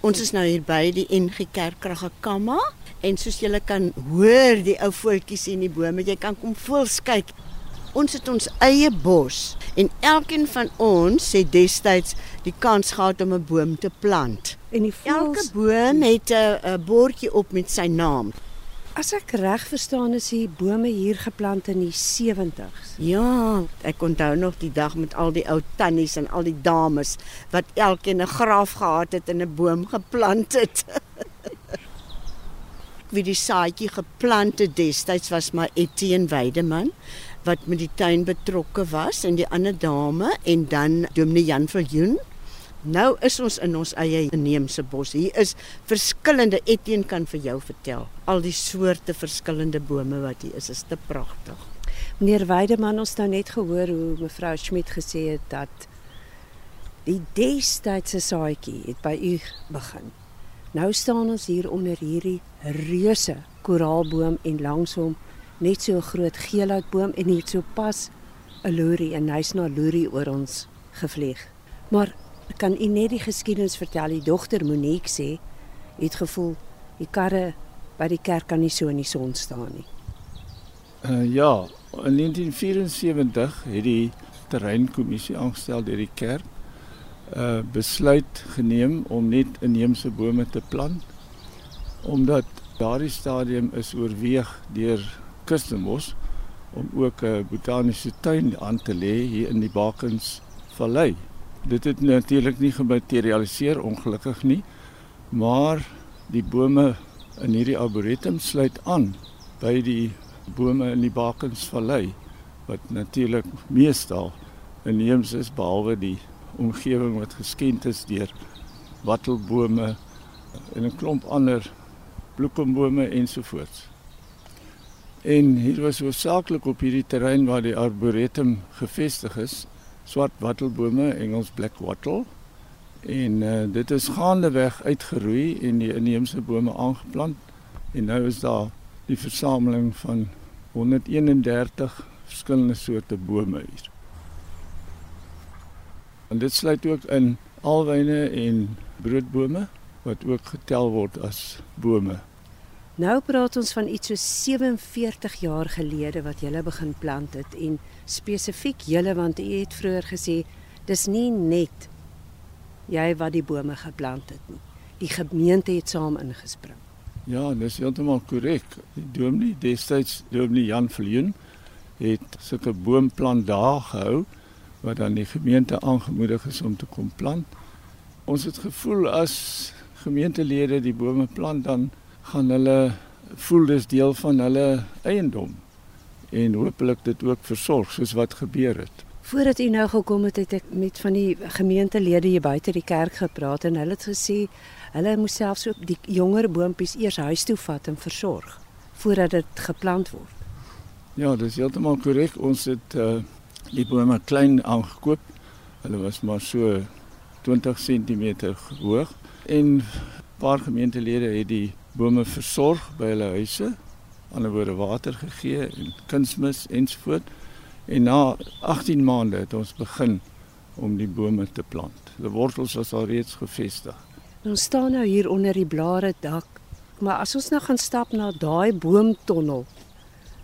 Ons is nou hier by die NG Kerk Kragakamma en soos julle kan hoor die ou voeltjies in die bome, jy kan kom voels kyk. Ons het ons eie bos en elkeen van ons het destyds die kans gehad om 'n boom te plant. En die Elke voels, boom het 'n bordjie op met sy naam. As ek reg verstaan, is die bome hier geplant in die 70s. Ja, ek onthou nog die dag met al die ou tannies en al die dames wat elkeen 'n graaf gehad het en 'n boom geplant het. Wie die saadjie geplant het destyds was maar Etienne Weideman wat met die tuin betrokke was en die ander dame en dan Dominee Jan Viljoen. Nou is ons in ons eie inheemse bos. Hier is verskillende Etienne kan vir jou vertel. Al die soorte verskillende bome wat hier is, is te pragtig. Meneer Weideman, ons nou net gehoor hoe mevrou Schmidt gesê het dat die destydse saadjie het by u begin. Nou staan ons hier onder hierdie reuse koraalboom en langs hom net so 'n groot geelhoutboom en hier so pas 'n lorie en hy's na lorie oor ons gevlieg. Maar kan u net die geskiedenis vertel? Die dogter Monique sê het gevoel die karre by die kerk kan nie so in die son staan nie. Uh, ja, in 1974 het die terreinkommissie aangestel deur die kerk uh, besluit geneem om net inheemse bome te plant omdat daardie stadium is oorweeg deur Kirstenbos om ook 'n botaniese tuin aan te lê hier in die Bakens Vallei. Dit het natuurlik nie gematerialiseer ongelukkig nie, maar die bome in hierdie arboretum sluit aan by die bome in die Bakensvallei wat natuurlik meestal inheems is behalwe die omgewing wat geskenk is deur wattelbome en 'n klomp ander bloekombome ensovoorts. En hier was hoofsaaklik op hierdie terrein waar die arboretum gevestig is, swart wattelbome, Engels black wattle. En uh, dit is gaandeweg uitgeroei en die inheemse bome aangeplant en nou is daar die versameling van 131 verskillende soorte bome hier. En dit sluit ook in alwyne en broodbome wat ook getel word as bome. Nou praat ons van iets so 47 jaar gelede wat julle begin plant het en spesifiek julle want u het vroeër gesê dis nie net jy wat die bome geplant het nie. Die gemeente het saam ingespring. Ja, dis heeltemal korrek. Die dominee destyds dominee Jan Viljoen het sulke boomplant dae gehou wat dan die gemeente aangemoedig is om te kom plant. Ons het gevoel as gemeentelede die bome plant dan gaan hulle voel dis deel van hulle eiendom en hopelik dit ook versorg soos wat gebeur het. Voordat u nou gekom het, het ek met van die gemeentelede hier buite die kerk gepraat en hulle het gesê hulle moes selfs ook die jonger boontjies eers huis toe vat en versorg voordat dit geplant word. Ja, dis heeltemal korrek. Ons het uh, die bome klein aangekoop. Hulle was maar so 20 cm hoog en 'n paar gemeentelede het die bome versorg by hulle huise. Ander woorde water gegee en kunsmis ensovoort. En na 18 maande het ons begin om die bome te plant. Die wortels was al reeds gevestig. Ons staan nou hier onder die blare dak. Maar as ons nou gaan stap na daai boomtonnel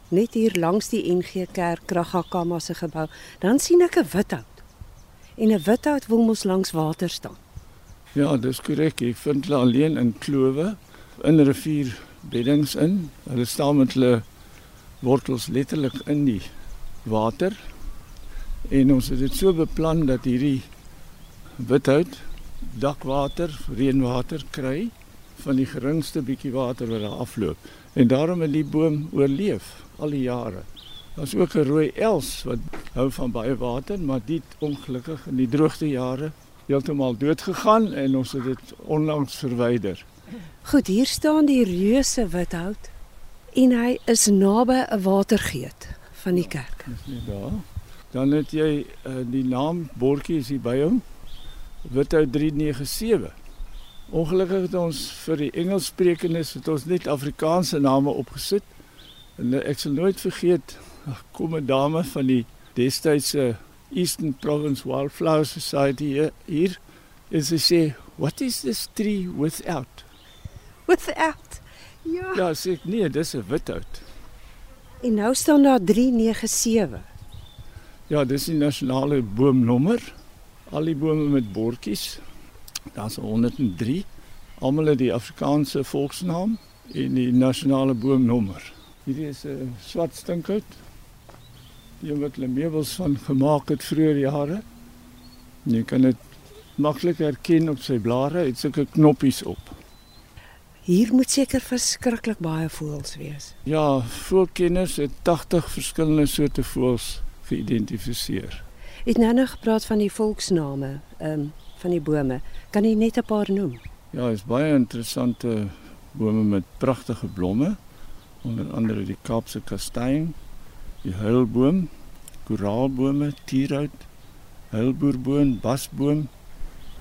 net hier langs die NG Kerk Kragakama se gebou, dan sien ek 'n without. En 'n without wil mos langs water staan. Ja, dis korrek. Ek vind hulle alleen in klowe in rivierbeddings in. Hulle staan met hulle wortels letterlik in die water. En ons het dit so beplan dat hierdie without dakwater, reënwater kry van die geringste bietjie water wat daar afloop. En daarom het die boom oorleef al die jare. Daar's ook 'n rooi els wat hou van baie water, maar dit ongelukkig in die droogte jare heeltemal dood gegaan en ons het dit onlangs verwyder. Goed, hier staan die reuse without en hy is naby 'n watergeet van die kerk. Dis nie daar. Dan het jy uh, die naam bordjie is hier by hom. Withou 397. Ongelukkig het ons vir die Engelssprekendes het ons net Afrikaanse name opgesit. En ek sal nooit vergeet, kom 'n dame van die destydse Eastern Province Wildflower Society hier, hier en sy sê, What is this tree without? Without. Ja. Ja, sê ek nee, dis 'n without. En nou staan daar 397. Ja, dis die nasionale boomnommer. Al die bome met bordjies. Daar's 103. Almal het die Afrikaanse volksnaam en die nasionale boomnommer. Hierdie is 'n swart stinkhout. Die wat hulle meubels van gemaak het vroeër jare. Jy kan dit maklik herken op sy blare, het sulke knoppies op. Hier moet seker verskriklik baie voëls wees. Ja, voelkenners het 80 verskillende soorte voëls geïdentifiseer. Het nou nog gepraat van die volksname, ehm um, van die bome. Kan jy net 'n paar noem? Ja, is baie interessante bome met pragtige blomme. Onder andere die Kaapse kastanje, die huilboom, koraalbome, tierhout, huilboerboom, basboom,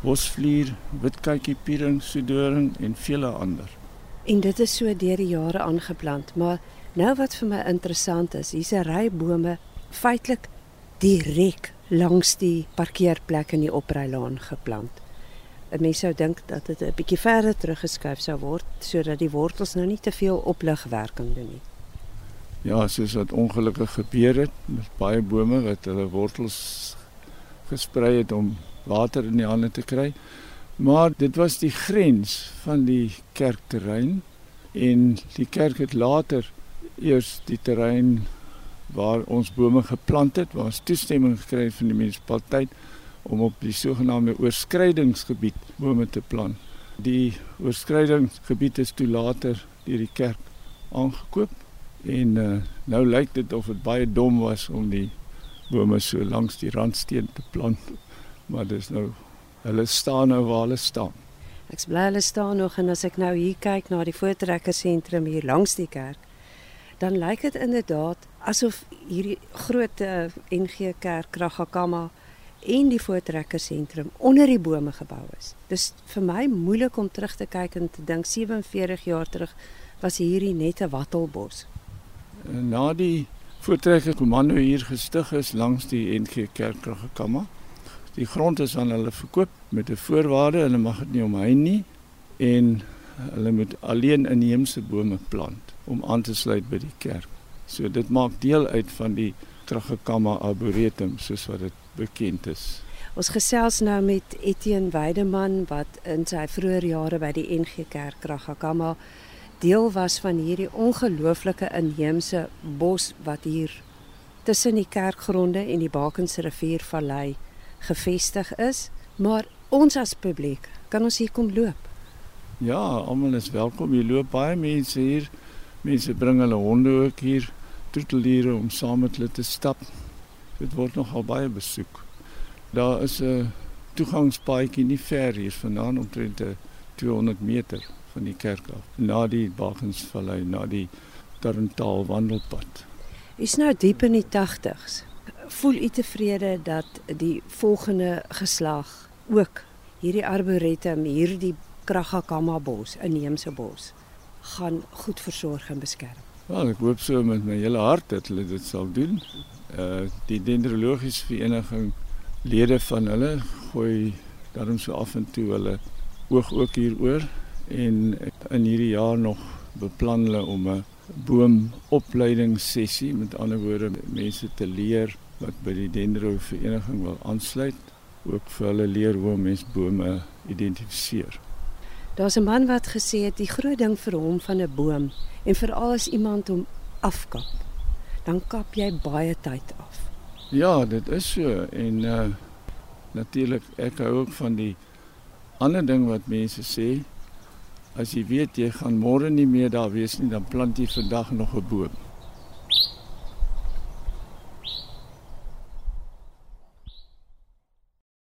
bosvlier, witkytjiepiering, sodoring en vele ander. En dit is so deur die jare aangeplant, maar nou wat vir my interessant is, hier's 'n ry bome feitelik direk langs die parkeerplek in die oprylaan geplant. 'n Mens sou dink dat dit 'n bietjie verder teruggeskuif sou word sodat die wortels nou nie te veel opligwerking doen nie. Ja, soos wat ongelukkig gebeur het met baie bome wat hulle wortels gesprei het om water in die hande te kry. Maar dit was die grens van die kerkterrein en die kerk het later eers die terrein waar ons bome geplant het, waar ons toestemming gekry het van die munisipaliteit om op die sogenaamde oorskrydingsgebied bome te plant. Die oorskrydingsgebied is toe later deur die kerk aangekoop en uh, nou lyk dit of dit baie dom was om die bome so langs die randsteen te plant maar dis nou hulle staan nou waar hulle staan. Ek bly hulle staan nog en as ek nou hier kyk na die voortrekkersentrum hier langs die kerk, dan lyk dit inderdaad asof hierdie groot uh, NG Kerk Kragakama en die voortrekkersentrum onder die bome gebou is. Dis vir my moeilik om terug te kyk en te dink 47 jaar terug was hierdie net 'n wattelbos. Na die voortrekkerskommando hier gestig is langs die NG Kerk Kragakama Die grond is aan hulle verkoop met 'n voorwaarde, hulle mag dit nie omheen nie en hulle moet alleen inheemse bome plant om aan te sluit by die kerk. So dit maak deel uit van die Tragekama Arboretum soos wat dit bekend is. Ons gesels nou met Etienne Weideman wat in sy vroeë jare by die NG Kerk Tragekama deel was van hierdie ongelooflike inheemse bos wat hier tussen die kerkgronde en die Bakense riviervallei gevestig is, maar ons as publiek kan ons hier kom loop. Ja, almal is welkom. Hier loop baie mense hier. Mense bring hulle honde ook hier, troeteldiere om saam met hulle te stap. Dit word nogal baie besoek. Daar is 'n toegangspaadjie nie ver hier vandaan omtrent 200 meter van die kerk af, na die Bagensvallei, na die Tarntaal wandelpad. Is nou diep in die 80s voel u tevrede dat die volgende geslag ook hierdie arboretum, hierdie Kragakama bos, inheemse bos gaan goed versorg en beskerm? Wel, ek hoop so met my hele hart dat hulle dit sal doen. Uh die dendrologiese vereniging lede van hulle gooi daarom so af en toe hulle oog ook hieroor en in hierdie jaar nog beplan hulle om 'n boomopleidingssessie met ander woorde mense te leer wat by die dendro vereniging wil aansluit ook vir hulle leer hoe mens bome identifiseer. Daar's 'n man wat gesê het die groot ding vir hom van 'n boom en veral as iemand hom afkap, dan kap jy baie tyd af. Ja, dit is so en uh natuurlik ek hou ook van die ander ding wat mense sê as jy weet jy gaan môre nie meer daar wees nie, dan plant jy vandag nog 'n boom.